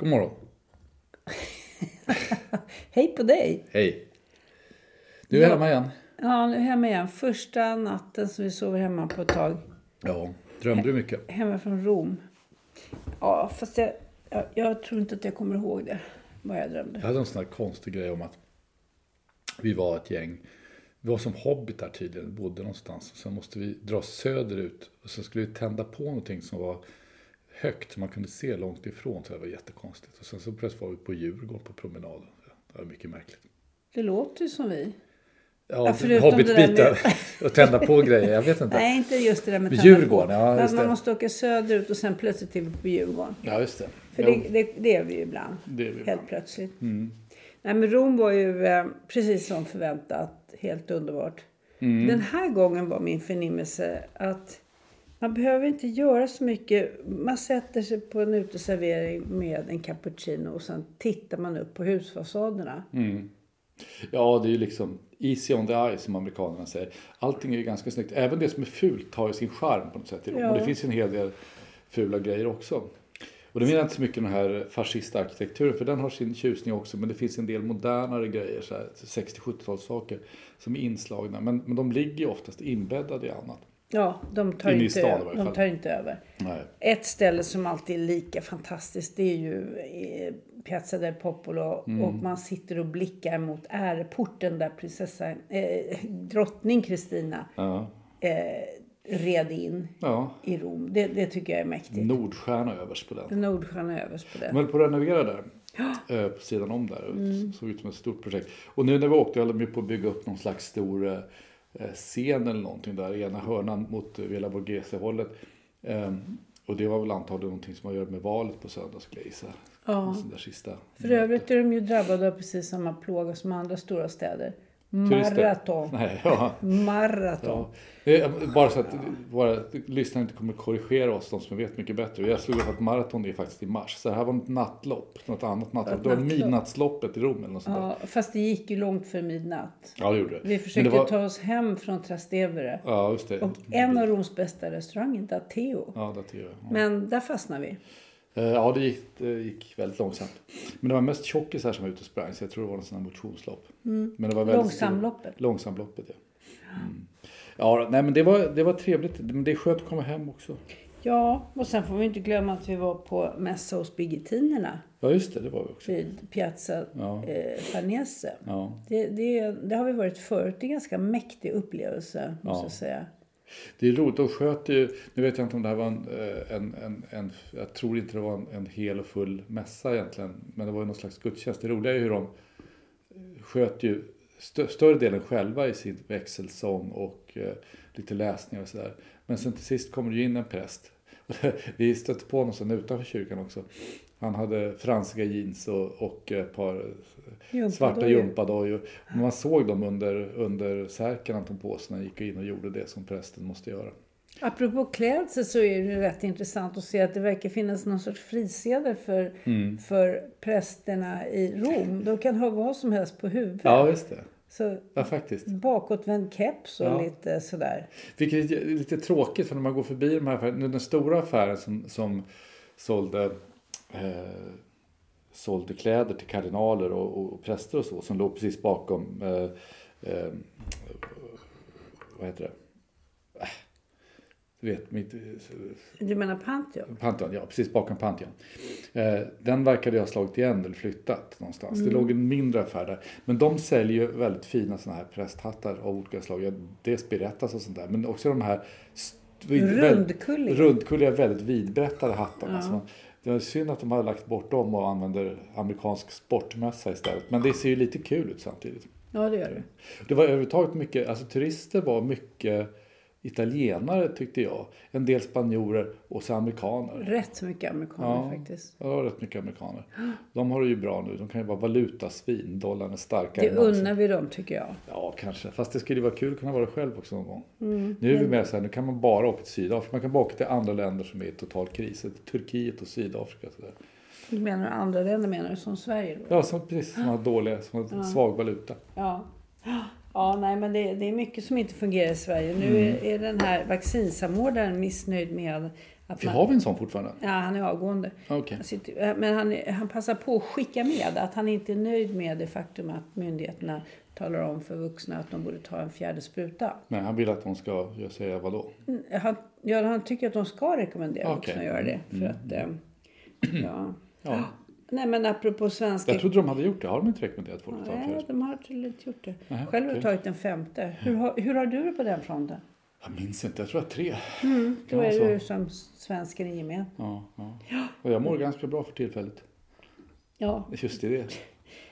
God morgon. Hej på dig! Hej. Du är hemma igen. Ja, nu är jag hemma igen. Första natten som vi sover hemma på ett tag. Ja. Drömde du mycket? Hemma från Rom. Ja, fast jag, jag, jag tror inte att jag kommer ihåg det. Vad jag drömde. Jag hade en sån här konstig grej om att vi var ett gäng. Vi var som hobbitar tydligen, bodde någonstans. Sen måste vi dra söderut. Och så skulle vi tända på någonting som var högt, man kunde se långt ifrån. Så det var jättekonstigt. Och sen så plötsligt var vi på Djurgården på promenaden. Det var mycket märkligt. Det låter ju som vi. Ja, Ja, hobbitbitar där och tända på grejer. Jag vet inte. Nej, inte just det där med Djurgården, tända på. ja, just Man det. måste åka söderut och sen plötsligt vi på Djurgården. Ja, just det. För det, det, det är vi ju ibland. det är vi Helt ibland. plötsligt. Mm. Nej, men Rom var ju eh, precis som förväntat helt underbart. Mm. Den här gången var min förnimmelse att man behöver inte göra så mycket. Man sätter sig på en uteservering med en cappuccino och sen tittar man upp på husfasaderna. Mm. Ja, det är ju liksom easy on the eye som amerikanerna säger. Allting är ju ganska snyggt. Även det som är fult har ju sin charm på något sätt i Rom. Ja. Och det finns ju en hel del fula grejer också. Och det menar jag inte så mycket den här fascistarkitekturen, för den har sin tjusning också. Men det finns en del modernare grejer, så här 60-70-talssaker, som är inslagna. Men, men de ligger ju oftast inbäddade i annat. Ja, de tar, Inne inte, stan de tar inte över. Nej. Ett ställe som alltid är lika fantastiskt det är ju eh, Piazza del Popolo. Mm. Och man sitter och blickar mot äreporten där prinsessan, eh, drottning Kristina Ja. eh, red in ja. i Rom. Det, det tycker jag är mäktigt. Nordstjärna överst på den. Nordstjärna överst på det. De höll på att renovera där. eh, På sidan om där. Det såg ut som ett stort projekt. Och nu när vi åkte höll de på att bygga upp någon slags stor eh, scen eller någonting där. i Ena hörnan mot eh, Villa Borghese-hållet. Ehm, Och det var väl antagligen någonting som har att göra med valet på söndag skulle jag gissa. Ja. För övrigt är de ju drabbade av precis samma plåga som andra stora städer. Turister. Maraton. Nej, ja. Maraton. Ja. Eh, Bara så att våra lyssnare inte kommer korrigera oss, de som vet mycket bättre. Jag slog att maraton är faktiskt i mars. Så det här var något nattlopp, något annat nattlopp. Ett Det var midnattsloppet i Rom eller något sånt där. Ja, fast det gick ju långt för midnatt. Ja, det gjorde det. Vi försökte det var... ta oss hem från Trastevere. Ja, just det. Och en av Roms bästa restauranger, Dateo. Ja, det. Ja. Men där fastnade vi. Eh, Ja, det gick, det gick väldigt långsamt. Men det var mest tjockisar som var ute och sprang, så jag tror det var en sån här motionslopp. Men det var väldigt Långsamloppet. Stor, långsamloppet, ja. Mm. Ja, nej men det var, det var trevligt. Men det är skönt att komma hem också. Ja, och sen får vi inte glömma att vi var på mässa hos Birgittinerna Ja, just det, det var vi också. vid Piazza Ja. eh, Farnese. Ja. Det, det, det har vi varit förut. Det är en ganska mäktig upplevelse, måste Ja. jag säga. Det är roligt, de sköt ju, nu vet jag inte om det här var en, eh, en, en, en jag tror inte det var en, en hel och full mässa egentligen, men det var ju någon slags gudstjänst. Det roliga är ju hur de eh, sköt ju stö, större delen själva i sin växelsång och eh, lite läsningar och sådär. Men sen till sist kommer det ju in en präst. Vi stötte på honom sen utanför kyrkan också. Han hade franska jeans och, och ett par Jumpadojor. svarta gympadojor. Man såg dem under, under särken han tog på sig när han gick in och gjorde det som prästen måste göra. Apropå klädsel så är det rätt intressant att se att det verkar finnas någon sorts frisedel för, Mm. för prästerna i Rom. De kan ha vad som helst på huvudet. Ja, just det. Så Ja, faktiskt. bakåtvänd keps och Ja. lite sådär. Vilket är lite tråkigt för när man går förbi de här affärerna. Den stora affären som, som sålde, eh, sålde kläder till kardinaler och, och, och präster och så. Som låg precis bakom, eh, eh, vad heter det? Du vet, mitt, Du menar Pantheon? Pantheon, ja precis bakom Pantheon. Eh, den verkade jag ha slagit igen eller flyttat någonstans. Mm. Det låg en mindre affär där. Men de säljer ju väldigt fina sådana här prästhattar av olika slag. Dels Berettas och sånt där. Men också de här Rundkulliga. rundkulliga, väldigt vidbrättade hattarna. Ja. Man- det är synd att de har lagt bort dem och använder amerikansk sportmössa istället. Men det ser ju lite kul ut samtidigt. Ja, det gör det. Det var överhuvudtaget mycket, alltså turister var mycket italienare tyckte jag. En del spanjorer och så amerikaner. Rätt mycket amerikaner Ja. faktiskt. Ja, rätt mycket amerikaner. De har det ju bra nu. De kan ju vara valutasvin. Dollarn är starkare Det unnar vi dem tycker jag. Ja, kanske. Fast det skulle vara kul att kunna vara det själv också någon gång. Mm. Nu är vi med så här, nu kan man bara åka till Sydafrika. Man kan bara åka till andra länder som är i total kris. Turkiet och Sydafrika. Så där. Du menar andra länder menar du, som Sverige då? Ja, som, precis. Som har dåliga, som har svag valuta. Ja. Ja, nej, men det, det är mycket som inte fungerar i Sverige. Nu är, är den här vaccinsamordnaren missnöjd med att Vi man... har vi en sån fortfarande? Ja, han är avgående. Okej. Han sitter- Men han, han passar på att skicka med att han inte är nöjd med det faktum att myndigheterna talar om för vuxna att de borde ta en fjärde spruta. Nej, han vill att de ska säga vadå? Han, ja, han tycker att de ska rekommendera Okej. vuxna att göra det. För att, eh, ja. Ja. Nej, men apropå svenska... Jag trodde de hade gjort det. Har de inte rekommenderat folk att ta Nej, de har tydligen inte gjort det. Nej, Själv har okej. tagit den femte. Hur har, hur har du det på den fronten? Jag minns inte. Jag tror att tre. Då Ja, är du som svensken i gemen. Ja, ja. Och jag mår ganska bra för tillfället. Ja. Just i det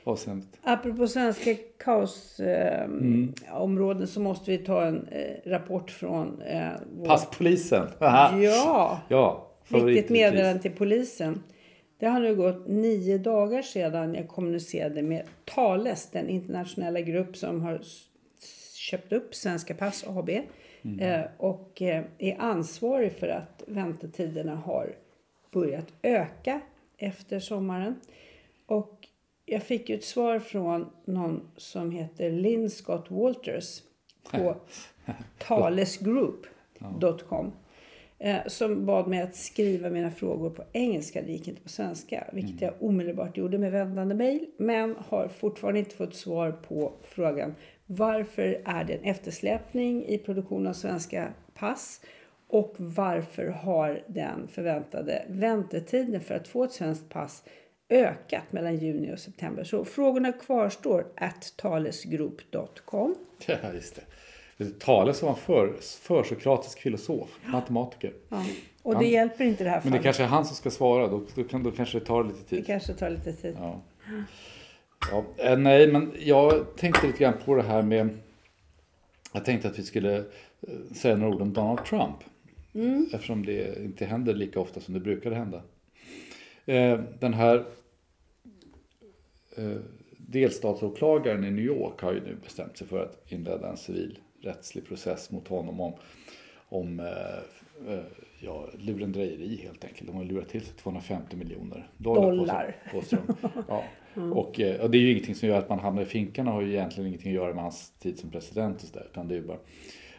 avseendet. Apropå svenska kaosområden Mm. eh, områden så måste vi ta en eh, rapport från... Eh, vår- Passpolisen. Ja! Ja. Viktigt meddelande till polisen. Det har nu gått nio dagar sedan jag kommunicerade med Thales, den internationella grupp som har köpt upp Svenska Pass AB eh, och eh, är ansvarig för att väntetiderna har börjat öka efter sommaren. Och jag fick ju ett svar från någon som heter Lynn Scott Walters på talesgroup.com. Eh, som bad mig att skriva mina frågor på engelska, det gick inte på svenska. Vilket jag omedelbart gjorde med vändande mejl. Men har fortfarande inte fått svar på frågan varför är det en eftersläpning i produktion av svenska pass? Och varför har den förväntade väntetiden för att få ett svenskt pass ökat mellan juni och september? Så frågorna kvarstår at talesgroup.com. Ja, just det. Det var en för, försokratisk filosof, matematiker. Ja. Och det hjälper inte det här Men fallet. det kanske är han som ska svara. Då, då, kan, då kanske det tar lite Det tid. kanske tar lite tid. Ja. Ja, eh, nej, men jag tänkte lite grann på det här med... Jag tänkte att vi skulle eh, säga några ord om Donald Trump. Eftersom det inte händer lika ofta som det brukade hända. Eh, Den här delstatsåklagaren i New York har ju nu bestämt sig för att inleda en civilrättslig process mot honom om, om eh, eh, ja, lurendrejeri helt enkelt. De har lurat till sig 250 miljoner dollar. Dollar. Påstår de. Ja. Och, eh, och det är ju ingenting som gör att man hamnar i finkan och har ju egentligen ingenting att göra med hans tid som president och så där, utan det är bara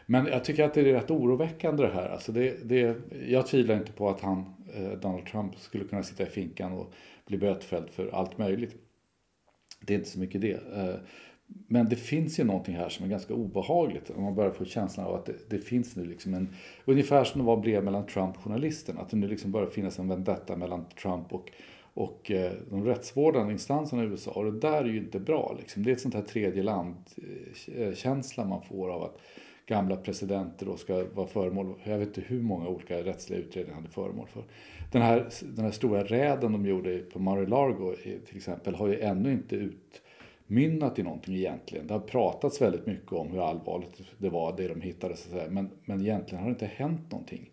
men jag tycker att det är rätt oroväckande det här. Alltså det, det, jag tvivlar inte på att han, eh, Donald Trump skulle kunna sitta i finkan och bli bötfälld för allt möjligt. Det är inte så mycket det. Men det finns ju någonting här som är ganska obehagligt. Om man börjar få känslan av att det, det finns nu liksom en... Ungefär som det var brev mellan Trump och journalisten. Att det nu liksom börjar finnas en vendetta mellan Trump och, och eh, de rättsvårdande instanserna i USA. Och det där är ju inte bra. Liksom. Det är ett sånt här tredje land-känsla eh, eh, man får av att gamla presidenter då ska vara föremål, jag vet inte hur många olika rättsliga utredningar han är föremål för. Den här, den här stora räden de gjorde på Mar-a-Lago till exempel har ju ännu inte ut utmynnat i någonting egentligen. Det har pratats väldigt mycket om hur allvarligt det var, det de hittade, så att säga. Men, men egentligen har det inte hänt någonting.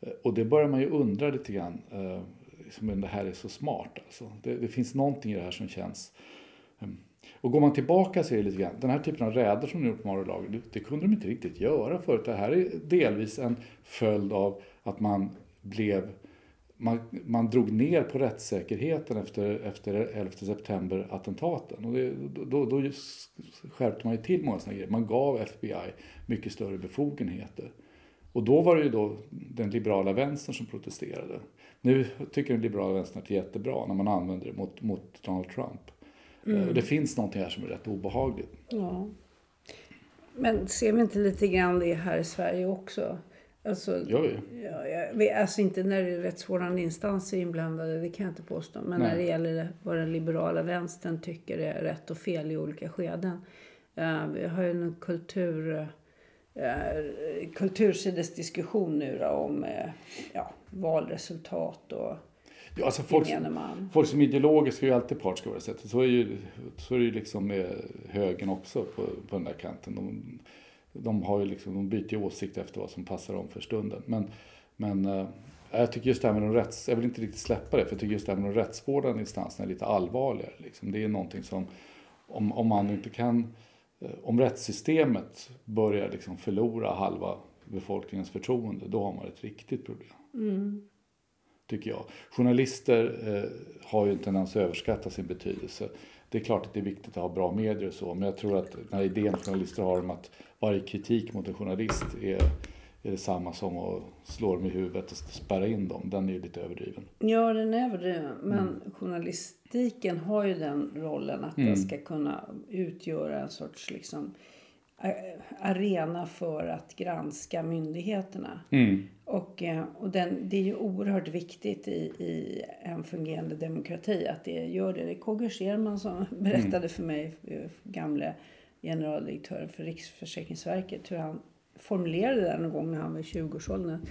Eh, och det börjar man ju undra lite grann, eh, liksom, det här är så smart. Alltså. Det, det finns någonting i det här som känns ehm, och går man tillbaka så är det lite grann, den här typen av räder som de gjort på Marulager, det, det kunde de inte riktigt göra förut. Det här är delvis en följd av att man blev man, man drog ner på rättssäkerheten efter, efter 11 september-attentaten. Och det, då, då skärpte man ju till många sådana grejer. Man gav FBI mycket större befogenheter. Och då var det ju då den liberala vänstern som protesterade. Nu tycker den liberala vänstern att det är jättebra när man använder det mot, mot Donald Trump. Och det finns någonting här som är rätt obehagligt. Ja. Men ser vi inte lite grann det här i Sverige också? Alltså, Gör vi? ja, jag alltså inte när det är rättsvårdande instanser inblandade, det kan jag inte påstå. Men Nej. när det gäller vad den liberala vänstern tycker är rätt och fel i olika skeden. Eh, vi har ju en kultur, uh, kultursidesdiskussion nu då, om eh, ja, valresultat och Ja, alltså folk, man. folk som är ideologiska är ju alltid partska sättet. Så är, ju, så är det ju liksom med högern också på, på den där kanten. De, de, har ju liksom, de byter ju åsikt efter vad som passar dem för stunden. Men, men eh, jag tycker just det här med de rätts... Jag vill inte riktigt släppa det, för jag tycker just det här med de rättsvårdande instanserna är lite allvarligare. Liksom. Det är någonting som, om, om man inte kan... Eh, om rättssystemet börjar liksom förlora halva befolkningens förtroende, då har man ett riktigt problem. Mm. Tycker jag. Journalister eh, har ju en tendens att överskatta sin betydelse. Det är klart att det är viktigt att ha bra medier och så, men jag tror att den här idén journalister har om att varje kritik mot en journalist är, är detsamma som att slå dem i huvudet och spärra in dem. Den är ju lite överdriven. Ja, den är överdriven. Men mm. journalistiken har ju den rollen att mm. den ska kunna utgöra en sorts liksom, arena för att granska myndigheterna. Mm. Och, eh, och den, det är ju oerhört viktigt i, i en fungerande demokrati att det gör det. Det är KG Scherman som berättade mm. för mig, eh, gamle generaldirektören för Riksförsäkringsverket, hur han formulerade det någon gång när han var i 20-årsåldern.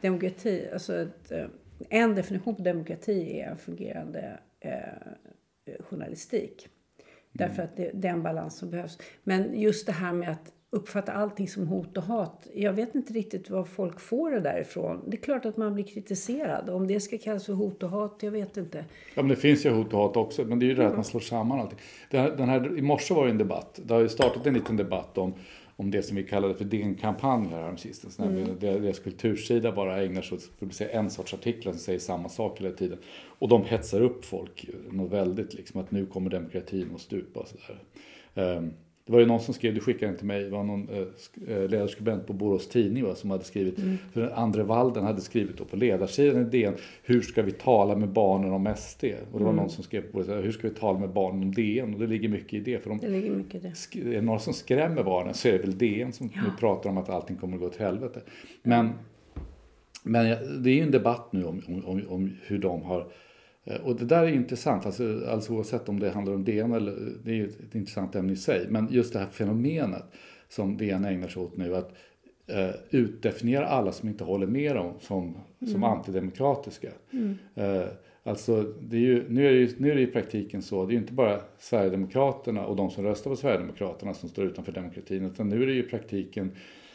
Demokrati, alltså ett, eh, en definition på demokrati är en fungerande eh, journalistik. Mm. Därför att det, är en balans som behövs. Men just det här med att uppfatta allting som hot och hat. Jag vet inte riktigt var folk får det därifrån. Det är klart att man blir kritiserad. Om det ska kallas för hot och hat, jag vet inte. Ja, men det finns ju hot och hat också. Men det är ju det att man slår samman allting. Den här, den här, I morse var det en debatt. Det har ju startat en liten debatt om om det som vi kallade för DN-kampanj här sistens. Mm. Nämligen deras kultursida bara ägnar sig åt att publicera en sorts artiklar som säger samma sak hela tiden. Och de hetsar upp folk något väldigt liksom att nu kommer demokratin att stupa och sådär. Um, det var ju någon som skrev, du skickade den till mig, det var någon eh, eh, ledarskribent på Borås Tidning va, som hade skrivit, mm. för Andre Walden hade skrivit då på ledarsidan i DN, hur ska vi tala med barnen om SD? Och det var mm. någon som skrev på det, hur ska vi tala med barnen om DN? Och det ligger mycket i det. För de, det ligger mycket i det. Är det några som skrämmer barnen så är det väl DN som ja. nu pratar om att allting kommer att gå till helvete. Men, men det är ju en debatt nu om, om, om hur de har och det där är intressant, alltså, alltså oavsett om det handlar om DN eller det är ju ett intressant ämne i sig. Men just det här fenomenet som DN ägnar sig åt nu, att eh, utdefiniera alla som inte håller med dem som, som mm. antidemokratiska. Mm. Eh, alltså, det är ju, nu, är det ju, nu är det i praktiken så, det är ju inte bara Sverigedemokraterna och de som röstar på Sverigedemokraterna som står utanför demokratin, utan nu är det ju i praktiken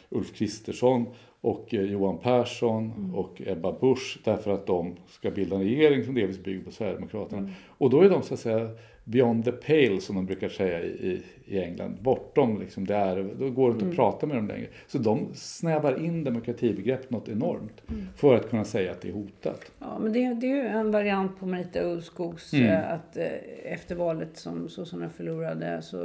Ulf Kristersson och eh, Johan Persson mm. och Ebba Busch därför att de ska bilda en regering som delvis bygger på Sverigedemokraterna. Mm. Och då är de så att säga beyond the pale som de brukar säga i, i England. Bortom liksom det är, då går det inte mm. att prata med dem längre. Så de snävar in demokratibegreppet något enormt mm. för att kunna säga att det är hotat. Ja, men det, det är ju en variant på Marita Ulvskogs mm. Eh, att eh, efter valet som sossarna förlorade så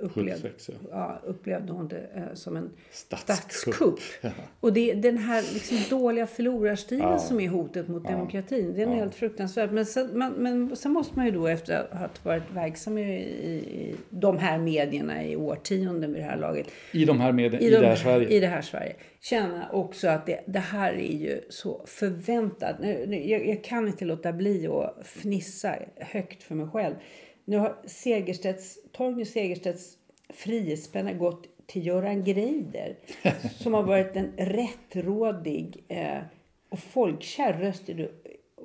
upplevde, 76, ja. Ja, upplevde hon det som en statskupp. statskupp. Ja. Och det är den här liksom dåliga förlorarstilen ja. som är hotet mot demokratin. Det är helt fruktansvärt. Men sen, men, men sen måste man ju då efter att ha varit verksam i, i de här medierna i årtionden vid det här laget. I de här medierna, i, de, i det här Sverige? I det här Sverige. Känna också att det, det här är ju så förväntat. Nu, nu, jag, jag, kan inte låta bli att fnissa högt för mig själv. Nu har Segerstedts, Torgny Segerstedts frihetspenna gått till Göran Greider som har varit en rättrådig eh, och folkkär röst i det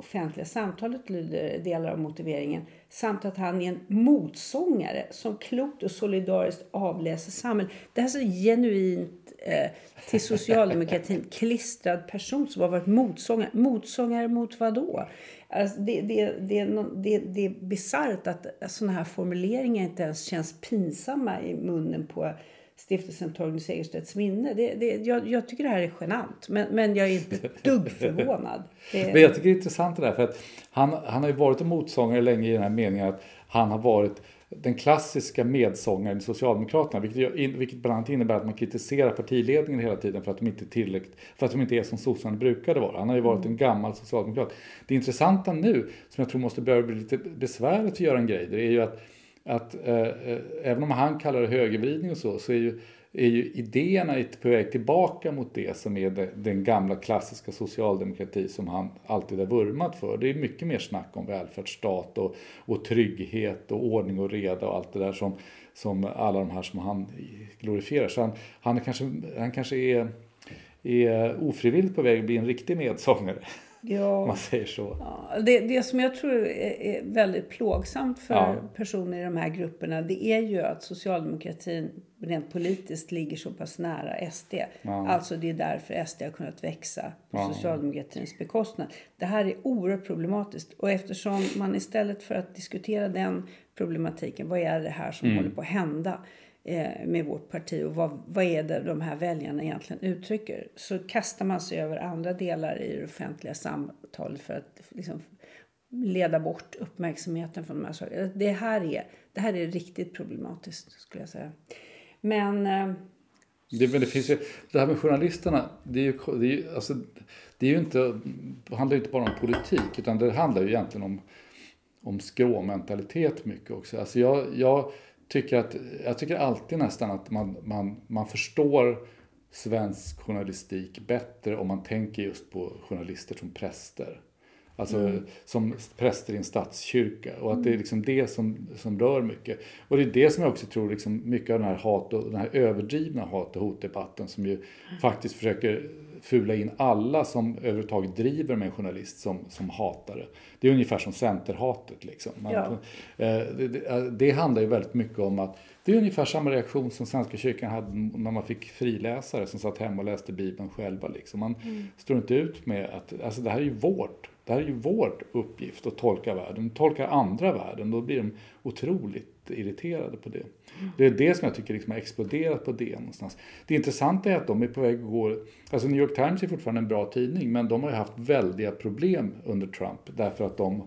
offentliga samtalet, lyder delar av motiveringen samt att han är en motsångare som klokt och solidariskt avläser samhället. Det här är så genuint eh, till socialdemokratin klistrad person som har varit motsångare. Motsångare mot vad då? Alltså det, det, det, det, det är bisarrt att sådana här formuleringar inte ens känns pinsamma i munnen på stiftelsen Torgny Segerstedts minne. Det, det, jag, jag, tycker det här är genant, men, men jag är inte dugg förvånad. Det... Men jag tycker det är intressant det där, för att han, han har ju varit en motsångare länge i den här meningen att han har varit den klassiska medsångaren i Socialdemokraterna, vilket, vilket bland annat innebär att man kritiserar partiledningen hela tiden för att de inte, tillräckligt, för att de inte är som sossarna brukade vara. Han har ju varit en gammal socialdemokrat. Det intressanta nu, som jag tror måste börja bli lite besvärligt för Göran Greider, är ju att att eh, även om han kallar det högervridning och så, så är ju, är ju idéerna på väg tillbaka mot det som är det, den gamla klassiska socialdemokrati som han alltid har vurmat för. Det är mycket mer snack om välfärdsstat och, och trygghet och ordning och reda och allt det där som, som alla de här som han glorifierar. Så han, han, kanske, han kanske är, är ofrivilligt på väg att bli en riktig medsångare. Ja. man säger så. Ja, det, det som jag tror är, väldigt plågsamt för Ja. personer i de här grupperna det är ju att socialdemokratin rent politiskt ligger så pass nära SD. Alltså det är därför SD har kunnat växa på socialdemokratins bekostnad. Det här är oerhört problematiskt och eftersom man istället för att diskutera den problematiken, vad är det här som håller på att hända? Eh, med vårt parti och vad, vad är det de här väljarna egentligen uttrycker. Så kastar man sig över andra delar i det offentliga samtalet för att liksom, leda bort uppmärksamheten från de här sakerna. Det här är, det här är riktigt problematiskt skulle jag säga. Men eh, Det, men det, finns ju, det här med journalisterna, det är ju, det är ju, alltså, det är ju inte, det handlar ju inte bara om politik, utan det handlar ju egentligen om, om skråmentalitet mycket också. Alltså jag, jag, tycker att, jag tycker alltid nästan att man, man, man förstår svensk journalistik bättre om man tänker just på journalister som präster. Alltså som präster i en statskyrka. Och att det är liksom det som, som rör mycket. Och det är det som jag också tror liksom mycket av den här, hat och, den här överdrivna hat och hotdebatten som ju faktiskt försöker fula in alla som överhuvudtaget driver med en journalist som, som hatare. Det är ungefär som centerhatet. Liksom. Man, Ja. eh, det, det, det handlar ju väldigt mycket om att det är ungefär samma reaktion som Svenska kyrkan hade när man fick friläsare som satt hemma och läste Bibeln själva. Liksom. Man står inte ut med att, alltså det här är ju vårt, det här är ju vår uppgift att tolka världen. Tolkar andra världen, då blir de otroligt irriterade på det. Det är det som jag tycker liksom har exploderat på DN någonstans. Det intressanta är att de är på väg att gå, alltså New York Times är fortfarande en bra tidning, men de har ju haft väldiga problem under Trump därför att de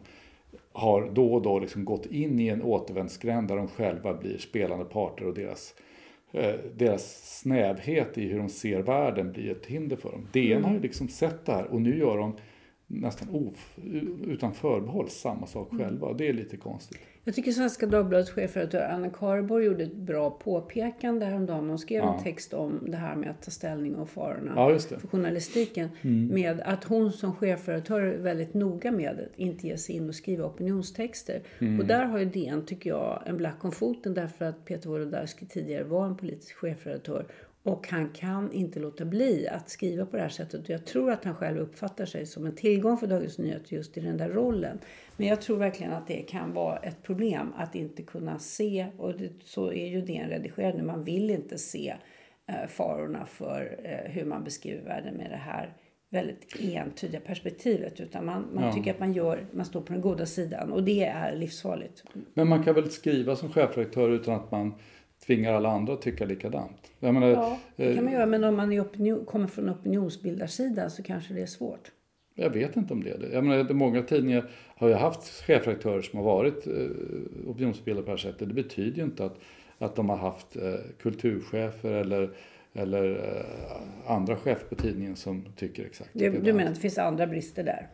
har då och då liksom gått in i en återvändsgränd där de själva blir spelande parter och deras, eh, deras snävhet i hur de ser världen blir ett hinder för dem. DN har ju liksom sett det här och nu gör de nästan of, utan förbehåll samma sak själva. Det är lite konstigt. Jag tycker Svenska Dagbladets chefredaktör Anna Karborg gjorde ett bra påpekande häromdagen. Hon skrev Ja. en text om det här med att ta ställning och farorna Ja, för journalistiken. Med att hon som chefredaktör är väldigt noga med att inte ge sig in och skriva opinionstexter. Och där har ju DN, tycker jag, en black om foten därför att Peter Wolodarski tidigare var en politisk chefredaktör. Och han kan inte låta bli att skriva på det här sättet. Och jag tror att han själv uppfattar sig som en tillgång för Dagens Nyheter just i den där rollen. Men jag tror verkligen att det kan vara ett problem att inte kunna se, och det, så är ju det en redigerad nu, man vill inte se eh, farorna för eh, hur man beskriver världen med det här väldigt entydiga perspektivet. Utan man, man Ja. tycker att man, gör, man står på den goda sidan och det är livsfarligt. Men man kan väl skriva som chefredaktör utan att man tvingar alla andra att tycka likadant? Jag menar, Ja, det kan eh, man göra, men om man är opinion, kommer från opinionsbildarsidan så kanske det är svårt. Jag vet inte om det är det. Jag menar, det- många tidningar har ju haft chefredaktörer som har varit eh, opinionsbildare på det här sättet. Det betyder ju inte att, att de har haft eh, kulturchefer eller, eller eh, andra chefer på tidningen som tycker exakt Du, du menar att det finns andra brister där?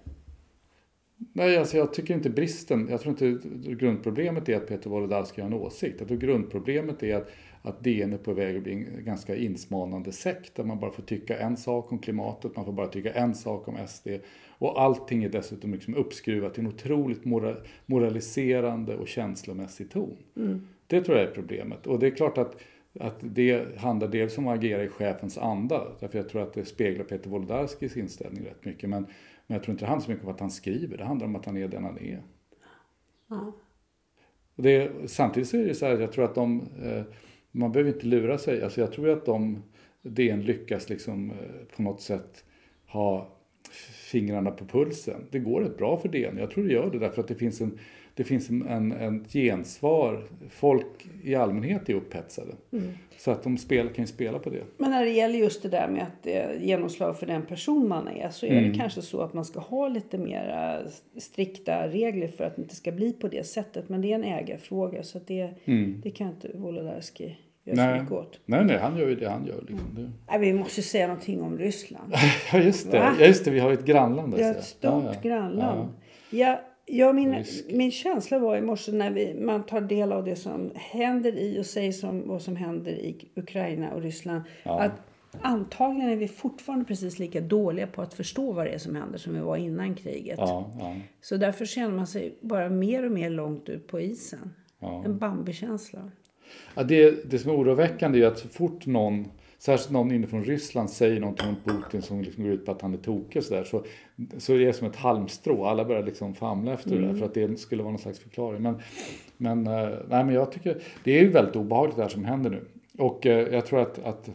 Nej, alltså jag tycker inte bristen, jag tror inte grundproblemet är att Peter Wolodarski har en åsikt. Jag tror grundproblemet är att, att DN är på väg att bli en ganska insmanande sekt där man bara får tycka en sak om klimatet, man får bara tycka en sak om SD och allting är dessutom liksom uppskruvat till en otroligt mora, moraliserande och känslomässig ton. Det tror jag är problemet och det är klart att att det handlar dels om att agera i chefens anda, därför jag tror att det speglar Peter Wolodarskis inställning rätt mycket. Men, men jag tror inte det handlar så mycket om att han skriver, det handlar om att han är den han är. Ja. Det, samtidigt så är det så här, jag tror att de, eh, man behöver inte lura sig. Alltså jag tror att de, DN lyckas liksom eh, på något sätt ha fingrarna på pulsen. Det går rätt bra för DN. Jag tror det gör det därför att det finns en, det finns en, en, en gensvar. Folk i allmänhet är upphetsade. Så att de spel, kan ju spela på det. Men när det gäller just det där med att det är genomslag för den person man är så är Mm. det kanske så att man ska ha lite mer strikta regler för att det inte ska bli på det sättet. Men det är en ägarfråga så det, det kan inte Wolodarski Mm. Nej. nej, nej, han gör ju det han gör. Liksom. Det. Nej, vi måste säga någonting om Ryssland. Ja, just det. Ja, just det. Vi har ett grannland. Där, ett stort Ja, ja. grannland. Ja, ja, min, min känsla var i morse när vi, man tar del av det som händer i och sägs om vad som händer i Ukraina och Ryssland. Att antagligen är vi fortfarande precis lika dåliga på att förstå vad det är som händer som vi var innan kriget. Ja, ja, Så därför känner man sig bara mer och mer långt ut på isen. ja. En Bambi-känsla. Ja, det, det som är oroväckande är att så fort någon särskilt någon inifrån Ryssland säger någonting om Putin som liksom går ut på att han är tokig så, där, så, så är det som ett halmstrå. Alla börjar liksom famla efter mm. det där för att det skulle vara någon slags förklaring. Men, men, eh, nej, men jag tycker det är ju väldigt obehagligt det här som händer nu. Och eh, jag tror att, att,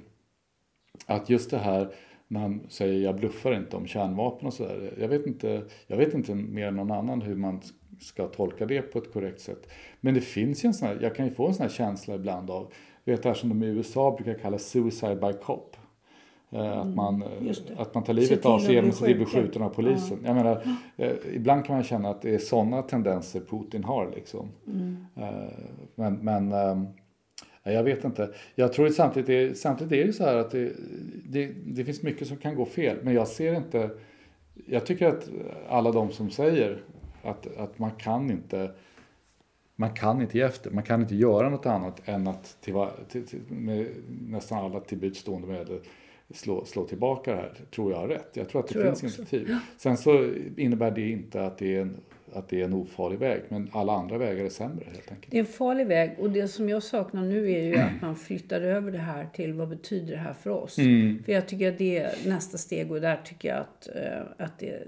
att just det här när han säger jag bluffar inte om kärnvapen och sådär. Jag vet inte, jag vet inte mer än någon annan hur man ska tolka det på ett korrekt sätt. Men det finns ju en sån här, jag kan ju få en sån här känsla ibland av, vet det här som de i USA brukar kalla suicide by cop. Eh, att mm, man, att man tar livet av sig genom att bli beskjuten av polisen. Ja. Jag menar, eh, ibland kan man känna att det är sådana tendenser Putin har. Liksom. Mm. Eh, men, men ehm, jag vet inte. Jag tror samtidigt, är, samtidigt är det så här att det, det, det, finns mycket som kan gå fel. Men jag ser inte... Jag tycker att alla de som säger att, att man kan inte man kan inte ge efter. Man kan inte göra något annat än att till, till, till, med nästan alla tillbudstående medel slå, slå tillbaka det här, tror jag har rätt. Jag tror att det tror finns initiativ. Sen så innebär det inte att det är en att det är en ofarlig väg. Men alla andra vägar är sämre helt enkelt. Det är en farlig väg och det som jag saknar nu är ju att man flyttar över det här till vad betyder det här för oss? Mm. För jag tycker att det är nästa steg och där tycker jag att, eh, att det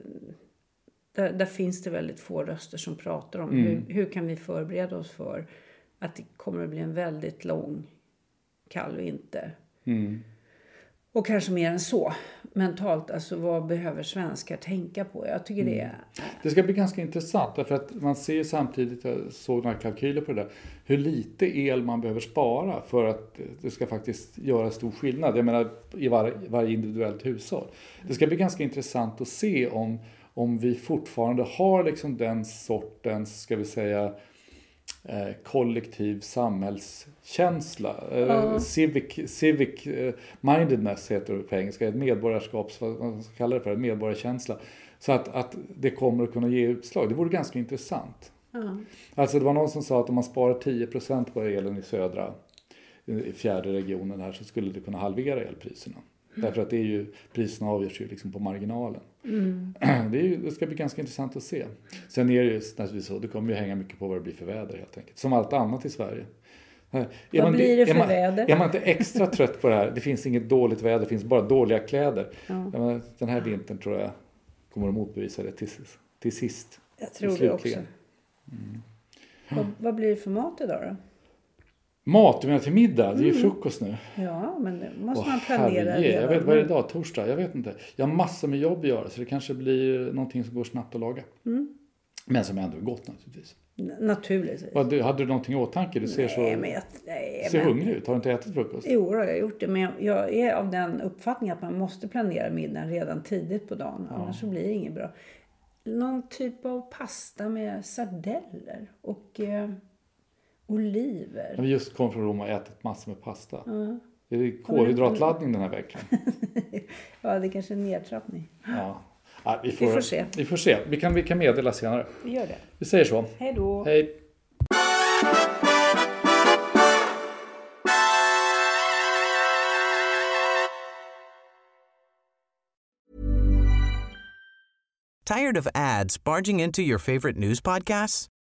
där, där finns det väldigt få röster som pratar om mm. hur, hur kan vi förbereda oss för att det kommer att bli en väldigt lång kall vinter. Mm. Och kanske mer än så. Mentalt, alltså vad behöver svenskar tänka på? Jag tycker det är... Mm. Det ska bli ganska intressant därför att man ser samtidigt, jag såg några kalkyler på det där, hur lite el man behöver spara för att det ska faktiskt göra stor skillnad. Jag menar i var, varje individuellt hushåll. Det ska bli ganska intressant att se om, om vi fortfarande har liksom den sortens, ska vi säga, Eh, kollektiv samhällskänsla. Mm. civic, civic eh, mindedness heter det på engelska, ett medborgarskaps, vad man ska kalla det för, medborgarkänsla. Så att, att det kommer att kunna ge utslag. Det vore ganska intressant. Mm. Alltså det var någon som sa att om man sparar 10% på elen i södra, i fjärde regionen här så skulle det kunna halvera elpriserna. Därför att det är ju, priserna avgörs ju liksom på marginalen. Mm. Det, ju, det, ska bli ganska intressant att se. Sen är det ju naturligtvis så, det kommer ju hänga mycket på vad det blir för väder helt enkelt. Som allt annat i Sverige. Är vad man, blir det för är man, väder? Är man inte extra trött på det här, det finns inget dåligt väder, det finns bara dåliga kläder. Ja. Den här vintern tror jag kommer att motbevisa det till, till sist. Jag tror det också. Mm. Vad, vad blir det för mat idag då? Mat, du menar till middag? Det är ju mm. frukost nu. Ja, men det måste Åh, man planera herre, Jag vet, vad är det idag? Torsdag? Jag vet inte. Jag har massor med jobb att göra så det kanske blir någonting som går snabbt att laga. Mm. Men som ändå är gott naturligtvis. Naturligtvis. Vad, hade du någonting i åtanke? Du ser nej, så men jag, nej, ser men, hungrig ut. Har du inte ätit frukost? Jo, jag har gjort det. Men jag är av den uppfattningen att man måste planera middagen redan tidigt på dagen. Ja. Annars så blir det inget bra. Någon typ av pasta med sardeller och eh, oliver. Vi just kom från Rom och ätit massor med pasta. Ja. Är det kolhydratladdning den här veckan? ja, det är kanske är en nedtrappning. Ja. ja vi, får, vi får se. Vi får se. Vi kan, vi kan meddela senare. Vi gör det. Vi säger så. Hej då. Hej. Tired of ads barging into your favorite news podcasts?